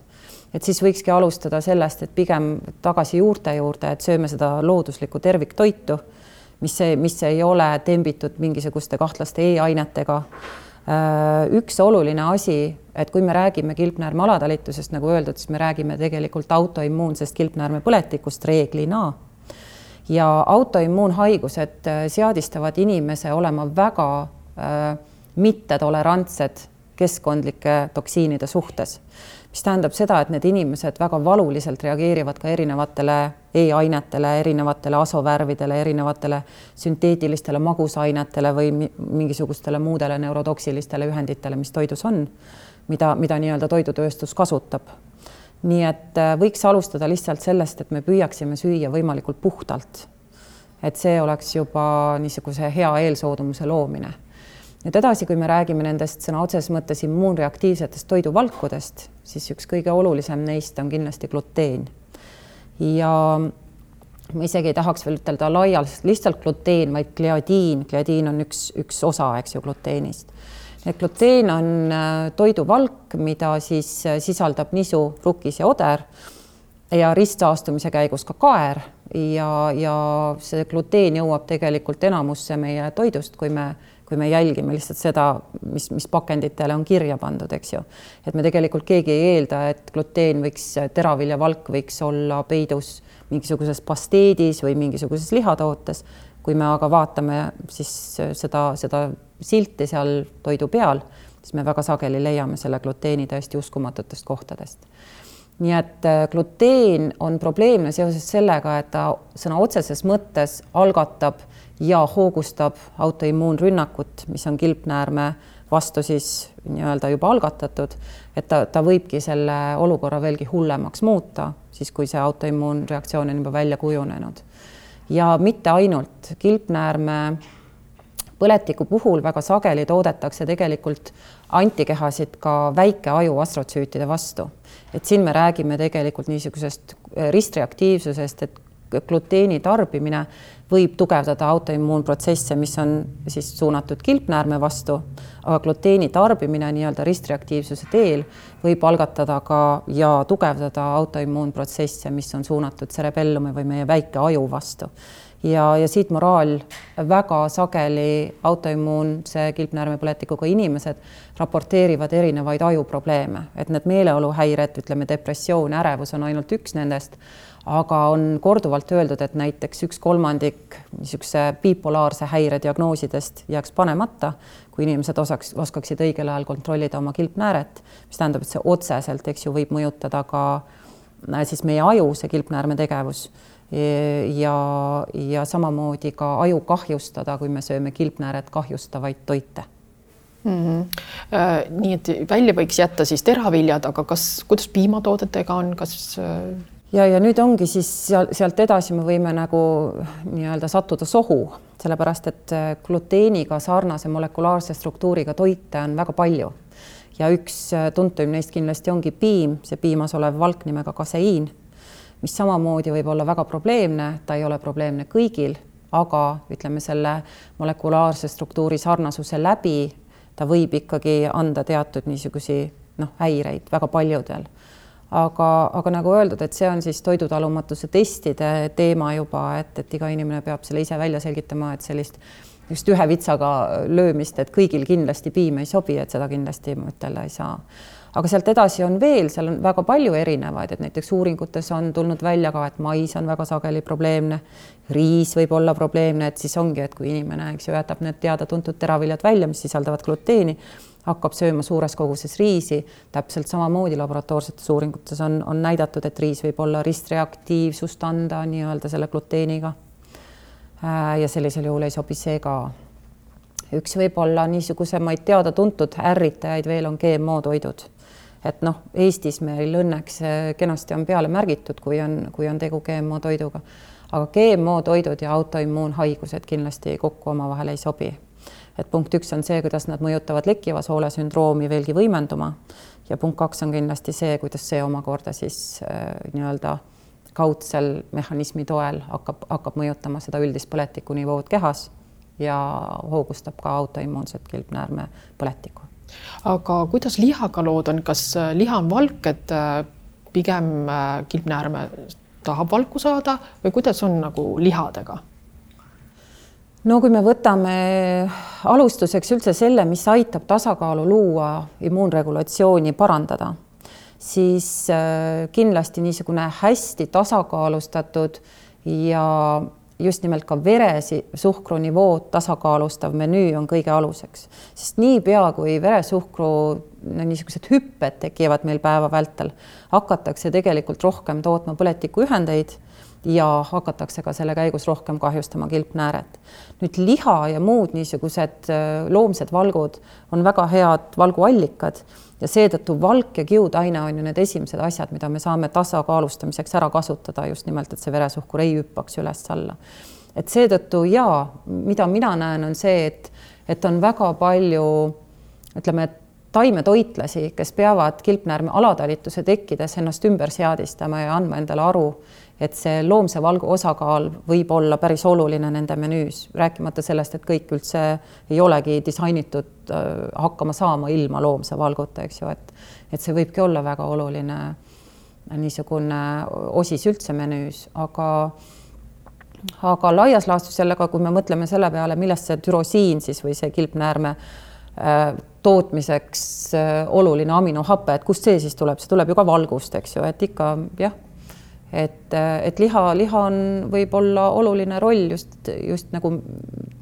et siis võikski alustada sellest, et pigem tagasi juurte juurde, et sööme seda looduslikku terviktoitu, mis, mis ei ole tembitud mingisuguste kahtlaste E-ainetega. Äh, üks oluline asi, et kui me räägime kilpnäärme alatalitusest, nagu öeldud, siis me räägime tegelikult autoimmuunsest kilpnäärmepõletikust reeglina ja autoimmuunhaigused äh, seadistavad inimese olema väga äh, mittetolerantsed keskkondlike toksiinide suhtes mis tähendab seda, et need inimesed väga valuliselt reageerivad ka erinevatele E-ainetele, erinevatele asovärvidele, erinevatele sünteetilistele magusainetele või mingisugustele muudele neurotoksilistele ühenditele, mis toidus on, mida, mida nii-öelda toidutööstus kasutab. nii et äh, võiks alustada lihtsalt sellest, et me püüaksime süüa võimalikult puhtalt. et see oleks juba niisuguse hea eelsoodumuse loomine nüüd edasi, kui me räägime nendest sõna otseses mõttes immuunreaktiivsetest toiduvalkudest, siis üks kõige olulisem neist on kindlasti gluteen. ja ma isegi ei tahaks veel ütelda laialt lihtsalt gluteen, vaid gliadiin, gliadiin on üks, üks osa, eks ju, gluteenist. et gluteen on äh, toiduvalk, mida siis äh, sisaldab nisu, rukis ja oder ja ristsaastumise käigus ka kaer ja, ja see gluteen jõuab tegelikult enamusse meie toidust, kui me kui me jälgime lihtsalt seda, mis, mis pakenditele on kirja pandud, eks ju. et me tegelikult keegi ei eelda, et gluteen võiks, teraviljavalk võiks olla peidus mingisuguses pasteedis või mingisuguses lihatootes. kui me aga vaatame siis seda, seda silti seal toidu peal, siis me väga sageli leiame selle gluteeni täiesti uskumatutest kohtadest nii et äh, gluteen on probleemne seoses sellega, et ta sõna otseses mõttes algatab ja hoogustab autoimmuunrünnakut, mis on kilpnäärme vastu siis nii-öelda juba algatatud, et ta, ta võibki selle olukorra veelgi hullemaks muuta, siis kui see autoimmuunreaktsioon on juba välja kujunenud. ja mitte ainult kilpnäärme põletiku puhul väga sageli toodetakse tegelikult antikehasid ka väikeaju astrotsüütide vastu. et siin me räägime tegelikult niisugusest ristreaktiivsusest, et gluteeni tarbimine võib tugevdada autoimmuunprotsesse, mis on siis suunatud kilpnäärme vastu, aga gluteeni tarbimine nii-öelda ristreaktiivsuse teel võib algatada ka ja tugevdada autoimmuunprotsesse, mis on suunatud cerebellumi või meie väikeaju vastu. Ja, ja siit moraal. Väga sageli autoimmuunse kilpnäärmepõletikuga inimesed raporteerivad erinevaid ajuprobleeme, et need meeleoluhäired, ütleme depressioon, ärevus on ainult üks nendest aga on korduvalt öeldud, et näiteks üks kolmandik niisuguse bipolaarse häire diagnoosidest jääks panemata, kui inimesed osaks, oskaksid õigel ajal kontrollida oma kilpnääret, mis tähendab, et see otseselt, eks ju, võib mõjutada ka äh, siis meie aju, see kilpnäärme tegevus ja, ja samamoodi ka aju kahjustada, kui me sööme kilpnääret kahjustavaid toite mm. -hmm. nii et välja võiks jätta siis teraviljad, aga kas, kuidas piimatoodetega on, kas ja, ja nüüd ongi siis seal, sealt edasi me võime nagu nii-öelda sattuda sohu, sellepärast et äh, gluteeniga sarnase molekulaarse struktuuriga toite on väga palju. ja üks äh, tuntuim neist kindlasti ongi piim, see piimas olev valk nimega kaseiin, mis samamoodi võib olla väga probleemne, ta ei ole probleemne kõigil, aga ütleme selle molekulaarse struktuuri sarnasuse läbi ta võib ikkagi anda teatud niisugusi noh, häireid väga paljudel aga, aga nagu öeldud, et see on siis toidutalumatuse testide teema juba, et, et iga inimene peab selle ise välja selgitama, et sellist just ühe vitsaga löömist, et kõigil kindlasti piim ei sobi, et seda kindlasti ütelda ei saa. aga sealt edasi on veel, seal on väga palju erinevaid, et näiteks uuringutes on tulnud välja ka, et mais on väga sageli probleemne, riis võib olla probleemne, et siis ongi, et kui inimene, eks ju, jätab need teada-tuntud teraviljad välja, mis sisaldavad gluteeni hakkab sööma suures koguses riisi, täpselt samamoodi laboratoorsetes uuringutes on, on näidatud, et riis võib olla ristreaktiivsust anda nii-öelda selle gluteeniga. Äh, ja sellisel juhul ei sobi see ka. üks võib-olla niisugusemaid teada-tuntud ärritajaid veel on GMO toidud. et noh, Eestis meil õnneks kenasti on peale märgitud, kui on, kui on tegu GMO toiduga, aga GMO toidud ja autoimmuunhaigused kindlasti kokku omavahel ei sobi et punkt üks on see, kuidas nad mõjutavad lekkiva soole sündroomi veelgi võimenduma ja punkt kaks on kindlasti see, kuidas see omakorda siis äh, nii-öelda kaudsel mehhanismi toel hakkab, hakkab mõjutama seda üldist põletikunivood kehas ja hoogustab ka autoimmuunset kilpnäärme põletikku. aga kuidas lihaga lood on, kas äh, liha on valk, et äh, pigem kilpnäärme tahab valku saada või kuidas on nagu lihadega? No kui me võtame alustuseks üldse selle, mis aitab tasakaalu luua, immuunregulatsiooni parandada, siis äh, kindlasti niisugune hästi tasakaalustatud ja just nimelt ka veresuhkru nivood tasakaalustav menüü on kõige aluseks, sest niipea kui veresuhkru no niisugused hüpped tekivad meil päeva vältel, hakatakse tegelikult rohkem tootma põletikuühendeid ja hakatakse ka selle käigus rohkem kahjustama kilpnääret. nüüd liha ja muud niisugused äh, loomsed valgud on väga head valguallikad ja seetõttu valk ja kiudaine on ju need esimesed asjad, mida me saame tasakaalustamiseks ära kasutada just nimelt, et see veresuhkur ei hüppaks üles-alla. et seetõttu ja mida mina näen, on see, et, et on väga palju ütleme, taimetoitlasi, kes peavad kilpnäärme alatalituse tekkides ennast ümber seadistama ja andma endale aru, et see loomse valgu osakaal võib olla päris oluline nende menüüs, rääkimata sellest, et kõik üldse ei olegi disainitud äh, hakkama saama ilma loomse valguta, eks ju, et et see võibki olla väga oluline niisugune osis üldse menüüs, aga aga laias laastus jälle ka, kui me mõtleme selle peale, millest see türosiin siis või see kilpnäärme äh, tootmiseks äh, oluline aminohape, et kust see siis tuleb, see tuleb ju ka valgust, eks ju, et ikka jah et, et liha, liha on, võib olla oluline roll just, just nagu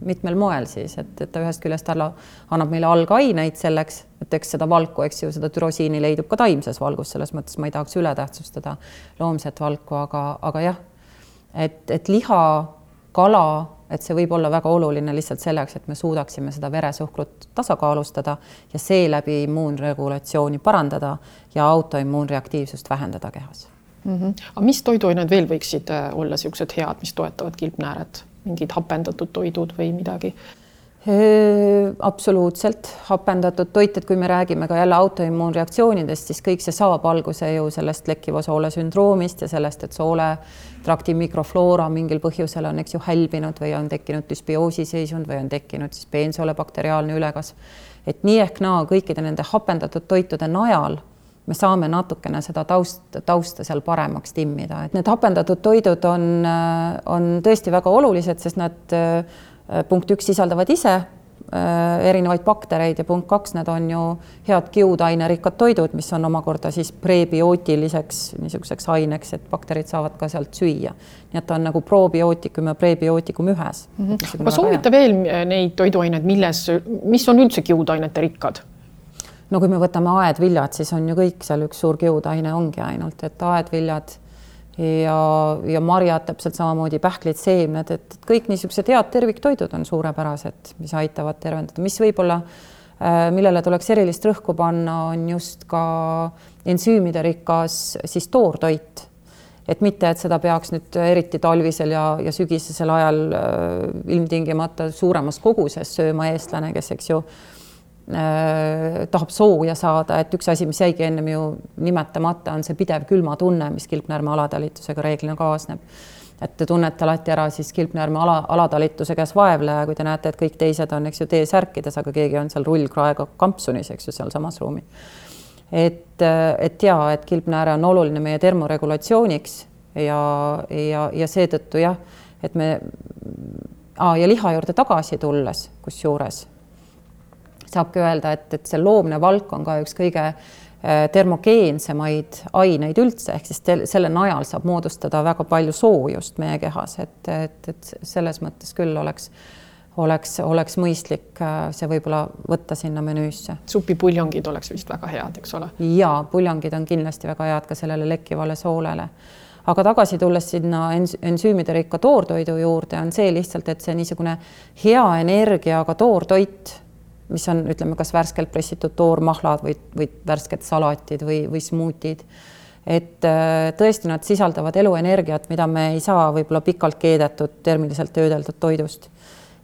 mitmel moel siis, et, et ta ühest küljest alla annab meile algaineid selleks, et eks seda valku, eks ju, seda türosiini leidub ka taimses valgus, selles mõttes ma ei tahaks ületähtsustada loomset valku, aga, aga jah, et, et liha, kala, et see võib olla väga oluline lihtsalt selleks, et me suudaksime seda veresuhkrut tasakaalustada ja seeläbi immuunregulatsiooni parandada ja autoimmuunreaktiivsust vähendada kehas mm. -hmm. aga mis toiduained veel võiksid äh, olla niisugused head, mis toetavad kilpnääret, mingid hapendatud toidud või midagi? absoluutselt hapendatud toit, et kui me räägime ka jälle autoimmuunreaktsioonidest, siis kõik see saab alguse ju sellest lekkiva soole sündroomist ja sellest, et sooletrakti mikrofloora mingil põhjusel on, eks ju, hälbinud või on tekkinud düsbioosi seisund või on tekkinud siis peensoole bakteriaalne ülekasv. et nii ehk naa kõikide nende hapendatud toitude najal me saame natukene seda taust, tausta seal paremaks timmida, et need hapendatud toidud on, on tõesti väga olulised, sest nad punkt üks sisaldavad ise erinevaid baktereid ja punkt kaks, need on ju head kiudainerikkad toidud, mis on omakorda siis prebiootiliseks niisuguseks aineks, et bakterid saavad ka sealt süüa. nii et ta on nagu probiootikum ja prebiootikum ühes mm. -hmm. aga soovita veel neid toiduaineid, milles, mis on üldse kiudainete rikkad? No kui me võtame aedviljad, siis on ju kõik seal üks suur kiudaine ongi ainult, et aedviljad ja, ja marjad täpselt samamoodi, pähklid, seemned, et kõik niisugused head terviktoidud on suurepärased, mis aitavad tervendada, mis võib-olla, äh, millele tuleks erilist rõhku panna, on just ka ensüümide rikas siis toortoit. et mitte, et seda peaks nüüd eriti talvisel ja, ja sügisesel ajal äh, ilmtingimata suuremas koguses sööma eestlane, kes, eks ju Äh, tahab sooja saada, et üks asi, mis jäigi ennem ju nimetamata, on see pidev külmatunne, mis kilpnäärme alatalitusega reeglina kaasneb. et te tunnete alati ära siis kilpnäärme ala, alatalituse käes vaevleja, kui te näete, et kõik teised on, eks ju, T-särkides, aga keegi on seal rullkraega kampsunis, eks ju, sealsamas ruumis. et, et ja, et kilpnääre on oluline meie termoregulatsiooniks ja, ja, ja seetõttu jah, et me ah, ja liha juurde tagasi tulles, kusjuures saabki öelda, et, et see loomne valk on ka üks kõige äh, termogeensemaid aineid üldse, ehk siis selle najal saab moodustada väga palju soojust meie kehas, et, et, et selles mõttes küll oleks, oleks, oleks mõistlik äh, see võib-olla võtta sinna menüüsse. supipuljongid oleks vist väga head, eks ole? ja puljongid on kindlasti väga head ka sellele lekkivale soolele aga tagasi tulles sinna ens ensüümide rikka toortoidu juurde, on see lihtsalt, et see niisugune hea energiaga toortoit mis on, ütleme, kas värskelt pressitud toormahlad või, või värsked salatid või, või smuutid. et äh, tõesti, nad sisaldavad eluenergiat, mida me ei saa võib-olla pikalt keedetud, termiliselt töödeldud toidust.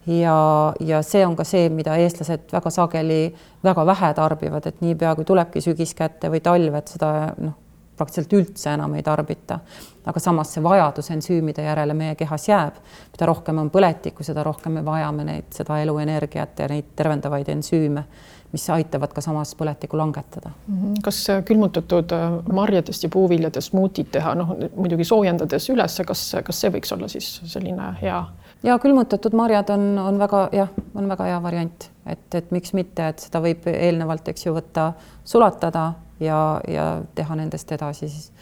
ja, ja see on ka see, mida eestlased väga sageli väga vähe tarbivad, et niipea kui tulebki sügis kätte või talv, et seda noh praktiliselt üldse enam ei tarbita. aga samas see vajadus ensüümide järele meie kehas jääb. mida rohkem on põletikku, seda rohkem me vajame neid, seda eluenergiat ja neid tervendavaid ensüüme, mis aitavad ka samas põletikku langetada. Mhm. kas äh, külmutatud äh, marjadest ja puuviljadest smuutid teha, noh muidugi soojendades üles, kas, kas see võiks olla siis selline hea? ja külmutatud marjad on, on väga jah, on väga hea variant, et, et miks mitte, et seda võib eelnevalt, eks ju, võtta, sulatada ja, ja teha nendest edasi siis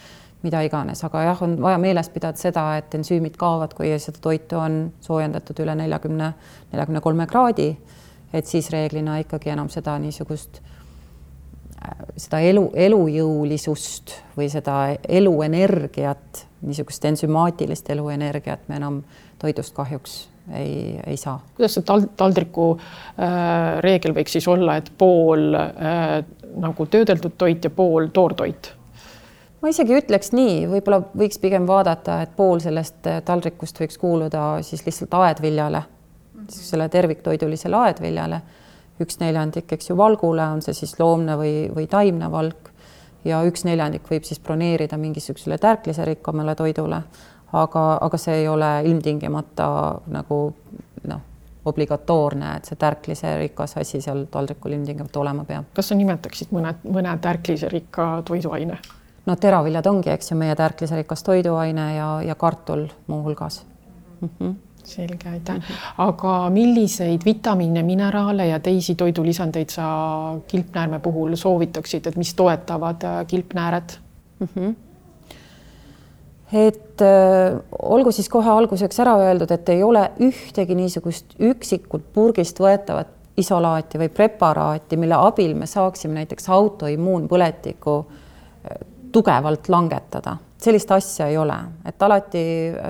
mida iganes, aga jah, on vaja meeles pidada seda, et ensüümid kaovad, kui seda toitu on soojendatud üle neljakümne, neljakümne kolme kraadi. et siis reeglina ikkagi enam seda niisugust, äh, seda elu, elujõulisust või seda eluenergiat, niisugust ensümaatilist eluenergiat me enam toidust kahjuks ei, ei saa. kuidas see tal-, taldriku äh, reegel võiks siis olla, et pool äh, nagu töödeldud toit ja pool toortoit? ma isegi ütleks nii, võib-olla võiks pigem vaadata, et pool sellest äh, taldrikust võiks kuuluda siis lihtsalt aedviljale mm, -hmm. selle terviktoidulisele aedviljale, üks neljandik, eks ju, valgule, on see siis loomne või, või taimne valk ja üks neljandik võib siis broneerida mingisugusele tärkliserikkamale toidule, aga, aga see ei ole ilmtingimata nagu obligatoorne, et see tärkliserikas asi seal taldrikul ilmtingimata olema peab. kas sa nimetaksid mõne, mõne tärkliserikka toiduaine? no teraviljad ongi, eks ju, meie tärkliserikas toiduaine ja, ja kartul muuhulgas mm. -hmm selge, aitäh. aga milliseid vitamiine, mineraale ja teisi toidulisandeid sa kilpnäärme puhul soovitaksid, et mis toetavad äh, kilpnääret mm? -hmm et äh, olgu siis kohe alguseks ära öeldud, et ei ole ühtegi niisugust üksikult purgist võetavat isolaati või preparaati, mille abil me saaksime näiteks autoimmuunpõletikku äh, tugevalt langetada. Sellist asja ei ole, et alati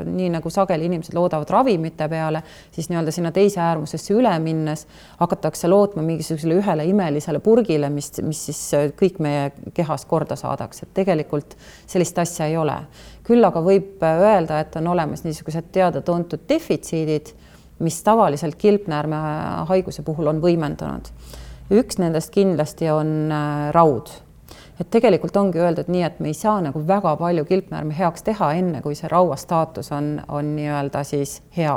nii nagu sageli inimesed loodavad ravimite peale, siis nii-öelda sinna teise äärmusesse üle minnes hakatakse lootma mingisugusele ühele imelisele purgile, mis, mis siis kõik meie kehas korda saadaks, et tegelikult sellist asja ei ole. Küll aga võib öelda, et on olemas niisugused teada-tuntud defitsiidid, mis tavaliselt kilpnäärme haiguse puhul on võimendunud. üks nendest kindlasti on äh, raud et tegelikult ongi öeldud nii, et me ei saa nagu väga palju kilpnäärme heaks teha, enne kui see raua staatus on, on nii-öelda siis hea.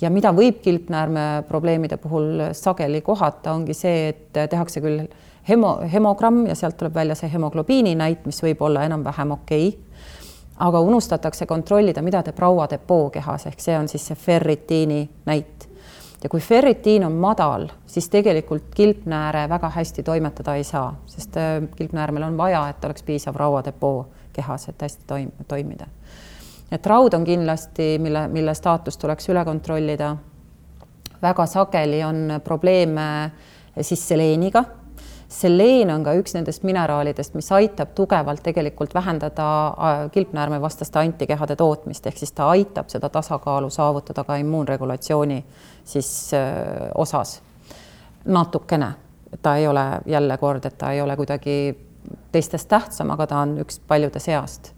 ja mida võib kilpnäärme probleemide puhul sageli kohata, ongi see, et tehakse küll hemo, hemogramm ja sealt tuleb välja see hemoglobiini näit, mis võib olla enam-vähem okei okay, aga unustatakse kontrollida, mida teeb rauadepoo kehas, ehk see on siis see ferritiini näit ja kui ferritiin on madal, siis tegelikult kilpnääre väga hästi toimetada ei saa, sest äh, kilpnäärmel on vaja, et oleks piisav rauadepoo kehas, et hästi toim-, toimida. et raud on kindlasti, mille, mille staatust tuleks üle kontrollida. väga sageli on probleeme siis seleeniga seleen on ka üks nendest mineraalidest, mis aitab tugevalt tegelikult vähendada äh, kilpnäärme vastaste antikehade tootmist, ehk siis ta aitab seda tasakaalu saavutada ka immuunregulatsiooni siis äh, osas natukene. ta ei ole jälle kord, et ta ei ole kuidagi teistest tähtsam, aga ta on üks paljude seast.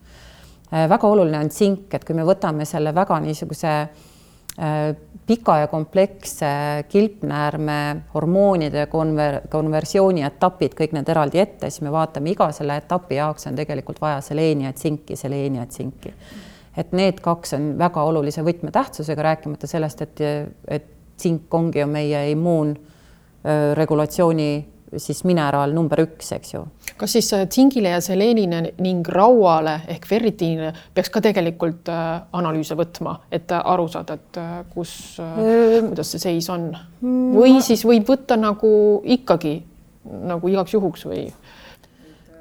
Äh, väga oluline on tsink, et kui me võtame selle väga niisuguse Äh, pika ja kompleksse kilpnäärme hormoonide konver-, konversiooni etapid, kõik need eraldi ette, siis me vaatame iga selle etapi jaoks on tegelikult vaja seleeni ja tsinki, seleeni ja tsinki. et need kaks on väga olulise võtmetähtsusega, rääkimata sellest, et, et tsink ongi ju meie immuunregulatsiooni siis mineraal number üks, eks ju. kas siis äh, tsingile ja seleenile ning rauale ehk ferritiinile peaks ka tegelikult äh, analüüse võtma, et äh, aru saada, et kus, kuidas see seis on või siis võib võtta nagu ikkagi nagu igaks juhuks või?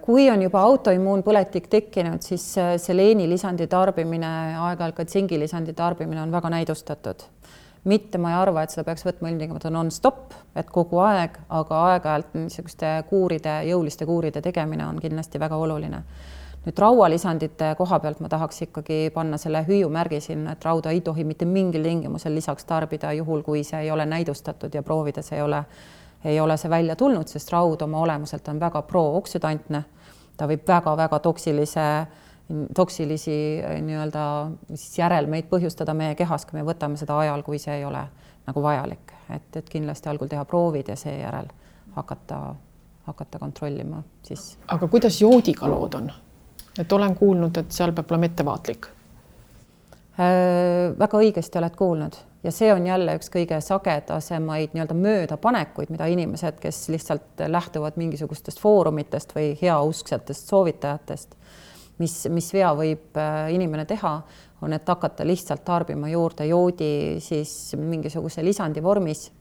kui on juba autoimmuunpõletik tekkinud, siis seleeni lisandi tarbimine, aeg-ajalt ka tsingilisandi tarbimine on väga näidustatud mitte ma ei arva, et seda peaks võtma ilmtingimata nonstop, et kogu aeg, aga aeg-ajalt niisuguste kuuride, jõuliste kuuride tegemine on kindlasti väga oluline. nüüd raualisandite koha pealt ma tahaks ikkagi panna selle hüüumärgi sinna, et rauda ei tohi mitte mingil tingimusel lisaks tarbida, juhul kui see ei ole näidustatud ja proovides ei ole, ei ole see välja tulnud, sest raud oma olemuselt on väga prooksüdantne. ta võib väga-väga toksilise äh, toksilisi äh, nii-öelda siis järelmeid põhjustada meie kehas, kui me võtame seda ajal, kui see ei ole nagu vajalik, et, et kindlasti algul teha proovid ja seejärel hakata, hakata kontrollima siis. aga kuidas joodiga lood on? et olen kuulnud, et seal peab olema ettevaatlik äh,. väga õigesti oled kuulnud ja see on jälle üks kõige sagedasemaid nii-öelda möödapanekuid, mida inimesed, kes lihtsalt lähtuvad mingisugustest foorumitest või heausksetest soovitajatest mis, mis vea võib äh, inimene teha, on, et hakata lihtsalt tarbima juurde joodi siis mingisuguse lisandi vormis.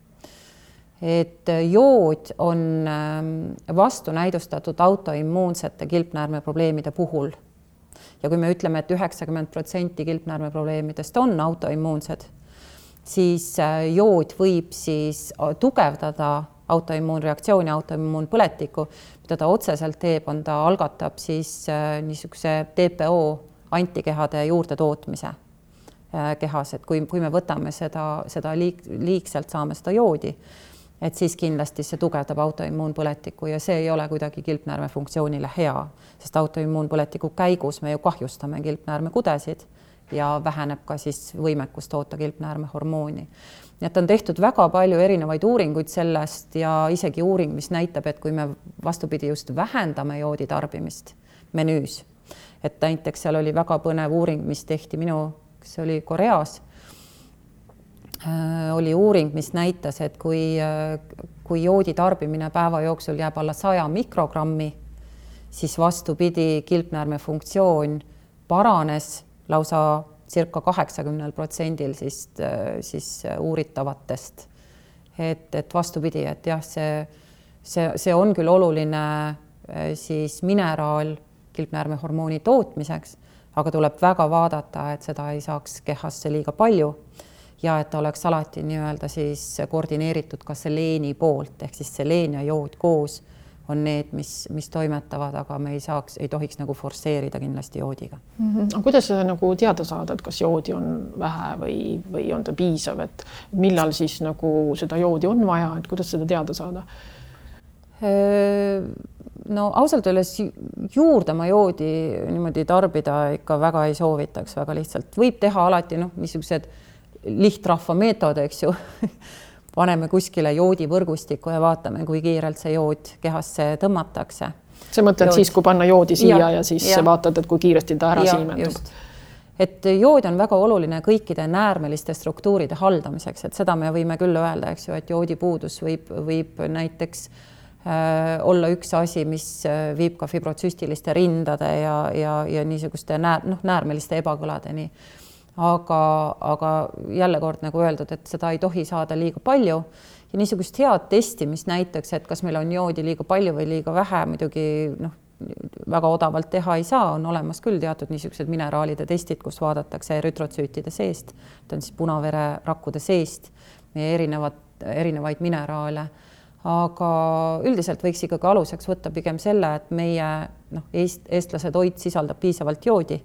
et äh, jood on ähm, vastunäidustatud autoimmuunsete kilpnäärme probleemide puhul. ja kui me ütleme et, et üheksakümmend protsenti kilpnäärme probleemidest on autoimmuunsed, siis äh, jood võib siis tugevdada autoimmuunreaktsiooni, autoimmuunpõletikku, mida ta otseselt teeb, on ta algatab siis äh, niisuguse TPO antikehade juurdetootmise äh, kehas, et kui, kui me võtame seda, seda liig-, liigselt saame seda joodi, et siis kindlasti see tugevdab autoimmuunpõletikku ja see ei ole kuidagi kilpnäärme funktsioonile hea, sest autoimmuunpõletiku käigus me ju kahjustame kilpnäärmekudesid ja väheneb ka siis võimekus toota kilpnäärmehormooni nii et on tehtud väga palju erinevaid uuringuid sellest ja isegi uuring, mis näitab, et kui me vastupidi just vähendame joodi tarbimist menüüs, et näiteks seal oli väga põnev uuring, mis tehti minu, kas see oli Koreas äh,, oli uuring, mis näitas, et kui äh,, kui joodi tarbimine päeva jooksul jääb alla saja mikrogrammi, siis vastupidi, kilpnäärme funktsioon paranes lausa circa kaheksakümnel protsendil siis, siis uuritavatest. et, et vastupidi, et jah, see, see, see on küll oluline siis mineraal kilpnäärmehormooni tootmiseks, aga tuleb väga vaadata, et seda ei saaks kehasse liiga palju ja et ta oleks alati nii-öelda siis koordineeritud ka seleeni poolt ehk siis seleen ja jood koos on need, mis, mis toimetavad, aga me ei saaks, ei tohiks nagu forsseerida kindlasti joodiga mm. -hmm. aga kuidas seda nagu teada saada, et kas joodi on vähe või, või on ta piisav, et millal siis nagu seda joodi on vaja, et kuidas seda teada saada? no ausalt öeldes juurde ma joodi niimoodi tarbida ikka väga ei soovitaks, väga lihtsalt võib teha alati noh, niisugused lihtrahva meetod, eks ju paneme kuskile joodivõrgustikku ja vaatame, kui kiirelt see jood kehasse tõmmatakse. sa mõtled jood. siis, kui panna joodi siia ja, ja siis ja. vaatad, et kui kiiresti ta ära ja, siimendub? et jood on väga oluline kõikide näärmeliste struktuuride haldamiseks, et seda me võime küll öelda, eks ju, et joodipuudus võib, võib näiteks äh, olla üks asi, mis äh, viib ka fibrotsüstiliste rindade ja, ja, ja niisuguste näär, noh, näärmeliste ebakõladeni aga, aga jälle kord nagu öeldud, et seda ei tohi saada liiga palju. Ja niisugust head testi, mis näitaks, et kas meil on joodi liiga palju või liiga vähe, muidugi noh, väga odavalt teha ei saa, on olemas küll teatud niisugused mineraalide testid, kus vaadatakse rütrotsüütide seest, ta on siis punavererakkude seest, meie erinevad, erinevaid mineraale. Aga üldiselt võiks ikkagi aluseks võtta pigem selle, et meie noh, eest, eestlase toit sisaldab piisavalt joodi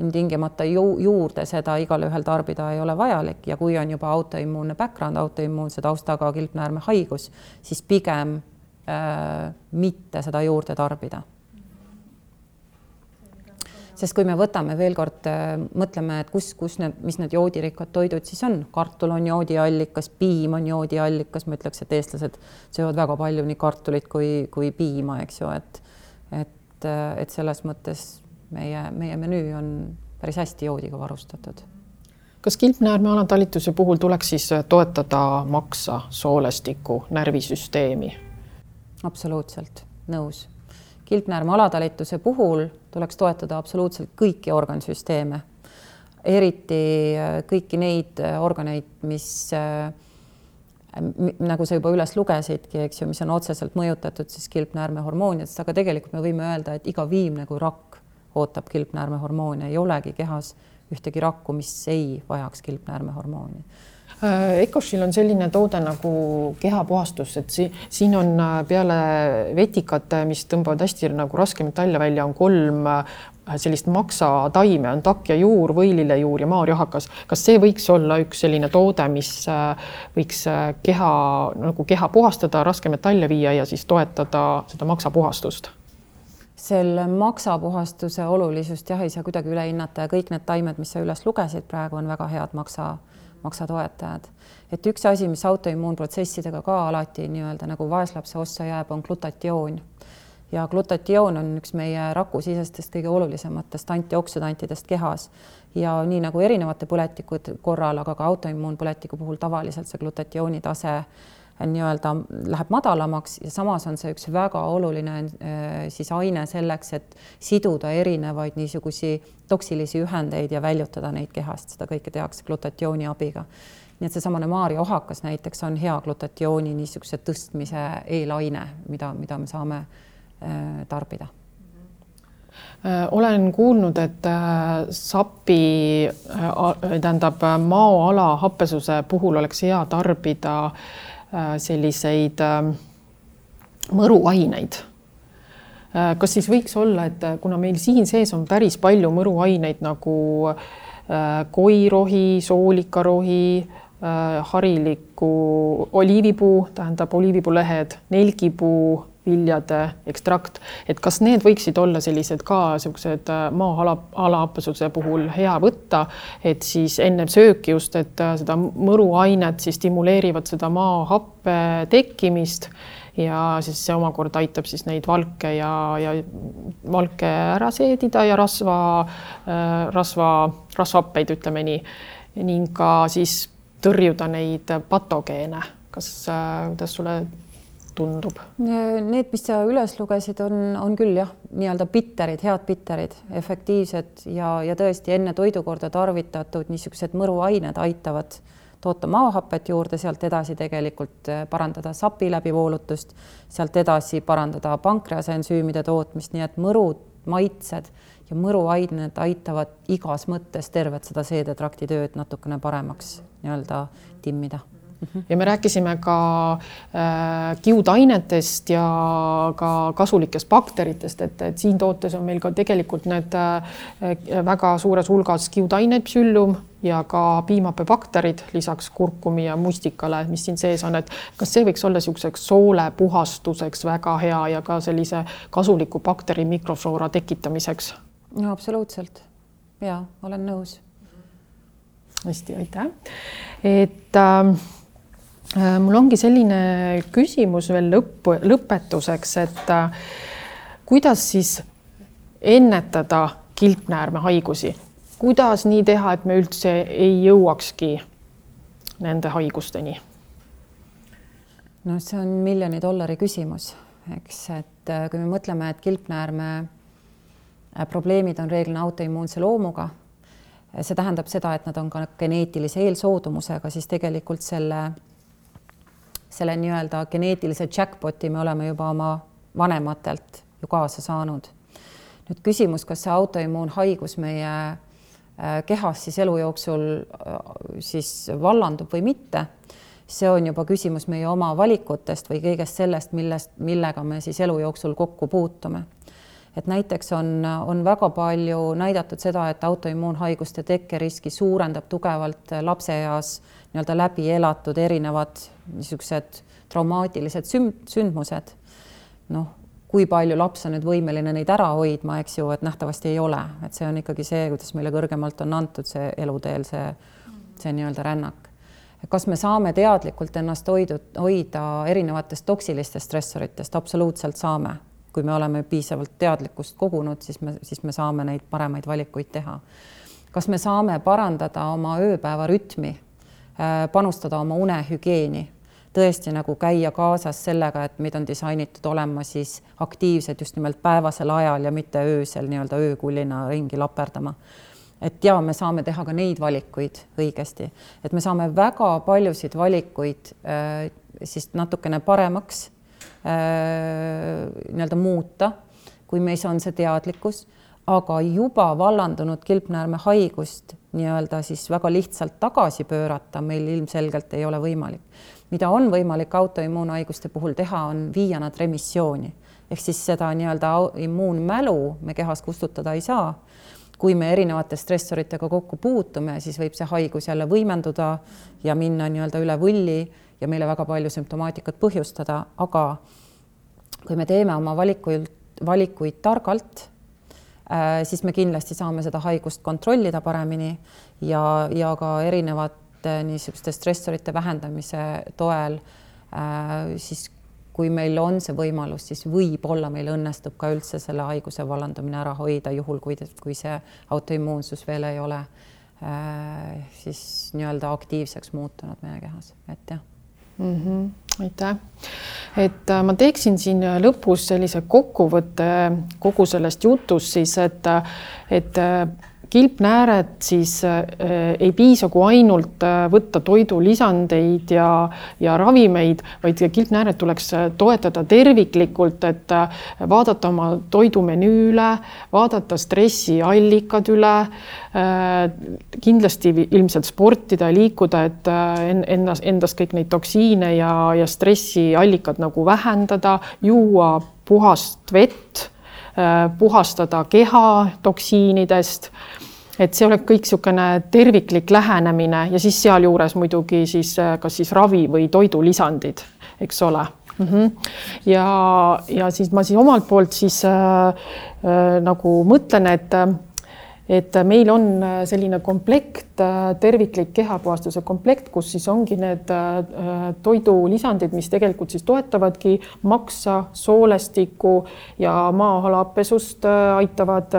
ilmtingimata ju juurde seda igalühel tarbida ei ole vajalik. Ja kui on juba autoimmuunne background, autoimmuunse taustaga kilpnäärmehaigus, siis pigem äh, mitte seda juurde tarbida. sest kui me võtame veel kord äh,, mõtleme, et kus, kus need, mis need joodirikkad toidud siis on, kartul on joodiallikas, piim on joodiallikas, ma ütleks, et eestlased söövad väga palju nii kartulit kui, kui piima, eks ju, et et, et selles mõttes meie, meie menüü on päris hästi joodiga varustatud. kas kilpnäärme alatalituse puhul tuleks siis toetada maksa, soolestiku, närvisüsteemi? absoluutselt, nõus. kilpnäärme alatalituse puhul tuleks toetada absoluutselt kõiki organsüsteeme, eriti äh, kõiki neid äh, organeid, mis äh, nagu sa juba üles lugesidki, eks ju, mis on otseselt mõjutatud siis kilpnäärmehormoonidest, aga tegelikult me võime öelda, et iga viimne kui rakk ootab kilpnäärmehormoone, ei olegi kehas ühtegi rakku, mis ei vajaks kilpnäärmehormooni äh, Ecoshil on selline toode nagu kehapuhastus, et si siin on äh, peale vetikate, mis tõmbavad hästi nagu raskmetalle välja, on kolm äh, sellist maksataime, on takk ja juur, võilillejuur ja maarjahakas. kas see võiks olla üks selline toode, mis võiks keha nagu keha puhastada, raskmetalle viia ja siis toetada seda maksapuhastust? Selle maksapuhastuse olulisust jah, ei saa kuidagi üle hinnata ja kõik need taimed, mis sa üles lugesid, praegu on väga head maksa, maksatoetajad. et üks asi, mis autoimmuunprotsessidega ka alati nii-öelda nagu vaeslapse ossa jääb, on glutatioon. ja glutatioon on üks meie rakusisestest kõige olulisematest antioksüdantidest kehas ja nii nagu erinevate põletikute korral, aga ka autoimmuunpõletiku puhul tavaliselt see glutatiooni tase nii-öelda läheb madalamaks ja samas on see üks väga oluline äh, siis aine selleks, et siduda erinevaid niisugusi toksilisi ühendeid ja väljutada neid kehast, seda kõike tehakse glutatiooni abiga. nii et seesamane Maarja ohakas näiteks on hea glutatiooni niisuguse tõstmise eelaine, mida, mida me saame äh, tarbida äh, olen kuulnud, et sapi, tähendab maoala happesuse puhul oleks hea tarbida Äh, selliseid ähm, mõruaineid. Äh, kas siis võiks olla, et äh, kuna meil siin sees on päris palju mõruaineid nagu koirohi, soolikarohi, hariliku oliivipuu, tähendab oliivipuulehed, nelgipuu viljade ekstrakt, et kas need võiksid olla sellised ka niisugused äh, maa-ala, alahapesuse puhul hea võtta, et siis enne sööki just, et äh, seda mõruainet siis stimuleerivad seda maahappe tekkimist ja siis see omakorda aitab siis neid valke ja, ja valke ära seedida ja rasva, äh, rasva, rasvhappeid, ütleme nii, ning ka siis tõrjuda neid patogeene. kas, kuidas sulle tundub? Need, mis sa üles lugesid, on, on küll jah, nii-öelda bitterid, head bitterid, efektiivsed ja, ja tõesti enne toidukorda tarvitatud niisugused mõruained aitavad toota maahapet juurde, sealt edasi tegelikult eh, parandada sapi läbivoolutust, sealt edasi parandada pankrease ensüümide tootmist, nii et mõrud maitsed ja mõruained aitavad igas mõttes tervet seda seedetrakti tööd natukene paremaks nii-öelda timmida ja me rääkisime ka äh, kiudainetest ja ka kasulikest bakteritest, et, et siin tootes on meil ka tegelikult need äh, väga suures hulgas kiudained, psüllum ja ka piimhappebakterid lisaks kurkumi ja mustikale, mis siin sees on, et kas see võiks olla niisuguseks soole puhastuseks väga hea ja ka sellise kasuliku bakteri mikrofloora tekitamiseks? no absoluutselt ja olen nõus. hästi, aitäh. et äh, mul ongi selline küsimus veel lõppu, lõpetuseks, et äh, kuidas siis ennetada kilpnäärmehaigusi, kuidas nii teha, et me üldse ei jõuakski nende haigusteni? no see on miljoni dollari küsimus, eks, et äh, kui me mõtleme, et kilpnäärme probleemid on reeglina autoimmuunse loomuga, see tähendab seda, et nad on ka geneetilise eelsoodumusega, siis tegelikult selle selle nii-öelda geneetilise jackpoti me oleme juba oma vanematelt ju kaasa saanud. nüüd küsimus, kas see autoimmuunhaigus meie äh, kehas siis elu jooksul äh, siis vallandub või mitte, see on juba küsimus meie oma valikutest või kõigest sellest, millest, millega me siis elu jooksul kokku puutume et näiteks on, on väga palju näidatud seda, et autoimmuunhaiguste tekkeriski suurendab tugevalt lapseeas nii-öelda läbi elatud erinevad niisugused traumaatilised sünd, sündmused. noh, kui palju laps on nüüd võimeline neid ära hoidma, eks ju, et nähtavasti ei ole, et see on ikkagi see, kuidas meile kõrgemalt on antud see eluteel see, see nii-öelda rännak. kas me saame teadlikult ennast hoidud, hoida erinevatest toksilistest stressoritest, absoluutselt saame kui me oleme piisavalt teadlikkust kogunud, siis me, siis me saame neid paremaid valikuid teha. kas me saame parandada oma ööpäeva rütmi, äh, panustada oma unehügieeni, tõesti nagu käia kaasas sellega, et meid on disainitud olema siis aktiivsed just nimelt päevasel ajal ja mitte öösel nii-öelda öökullina ringi laperdama. Et ja me saame teha ka neid valikuid õigesti, et me saame väga paljusid valikuid äh, siis natukene paremaks Äh, nii-öelda muuta, kui meis on see teadlikkus, aga juba vallandunud kilpnäärme haigust nii-öelda siis väga lihtsalt tagasi pöörata meil ilmselgelt ei ole võimalik. Mida on võimalik autoimmuunhaiguste puhul teha, on viia nad remissiooni ehk siis seda nii-öelda immuunmälu me kehas kustutada ei saa. kui me erinevate stressoritega kokku puutume, siis võib see haigus jälle võimenduda ja minna nii-öelda üle võlli ja meile väga palju sümptomaatikat põhjustada, aga kui me teeme oma valikuid, valikuid targalt, äh, siis me kindlasti saame seda haigust kontrollida paremini ja, ja ka erinevate niisuguste stressorite vähendamise toel äh, siis kui meil on see võimalus, siis võib-olla meil õnnestub ka üldse selle haiguse vallandumine ära hoida, juhul kui, kui see autoimmuunsus veel ei ole äh, siis nii-öelda aktiivseks muutunud meie kehas, et jah mm. -hmm. aitäh, et äh, ma teeksin siin lõpus sellise kokkuvõtte kogu sellest jutust siis, et, et äh, kilpnääret, siis äh, ei piisa, kui ainult äh, võtta toidulisandeid ja, ja ravimeid, vaid kilpnääret tuleks äh, toetada terviklikult, et vaadata oma toidumenüü üle, vaadata stressiallikad üle kindlasti ilmselt sportida ja liikuda, et endas, endast kõik neid toksiine ja, ja stressiallikad nagu vähendada, juua puhast vett puhastada keha toksiinidest. Et see oleks kõik niisugune terviklik lähenemine ja siis sealjuures muidugi siis äh, kas siis ravi või toidulisandid, eks ole mm. -hmm. ja, ja siis ma siis omalt poolt siis äh, äh, nagu mõtlen, et äh, et meil on äh, selline komplekt, äh, terviklik kehapuhastuse komplekt, kus siis ongi need äh, toidulisandid, mis tegelikult siis toetavadki maksa, soolestikku ja maa-alapesust aitavad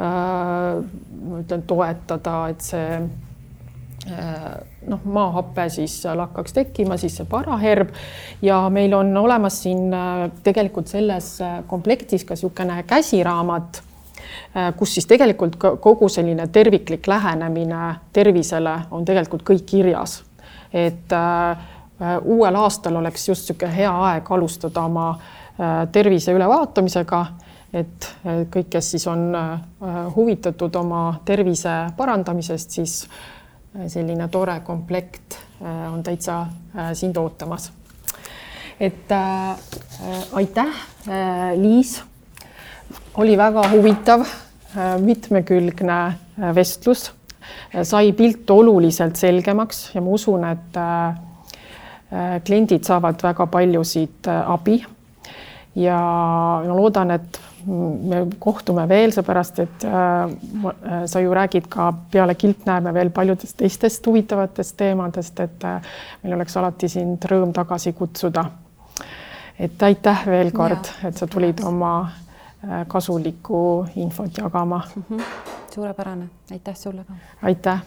ma ütlen, toetada, et see noh, maahape siis lakkaks tekkima, siis see paraherb ja meil on olemas siin tegelikult selles komplektis ka niisugune käsiraamat Äh, kus siis tegelikult kogu selline terviklik lähenemine tervisele on tegelikult kõik kirjas. et äh, uuel aastal oleks just niisugune hea aeg alustada oma äh, tervise ülevaatamisega et kõik, kes siis on huvitatud oma tervise parandamisest, siis selline tore komplekt on täitsa sind ootamas. et äh, aitäh, Liis. oli väga huvitav, mitmekülgne vestlus sai pilt oluliselt selgemaks ja ma usun, et äh, äh, kliendid saavad väga palju siit äh, abi. ja ma loodan, et me kohtume veel, seepärast et sa ju räägid ka peale Kilpnäärme veel paljudest teistest huvitavatest teemadest, et meil oleks alati sind rõõm tagasi kutsuda. et aitäh veel kord, et sa tulid oma kasulikku infot jagama mm. -hmm suurepärane, aitäh sulle ka. aitäh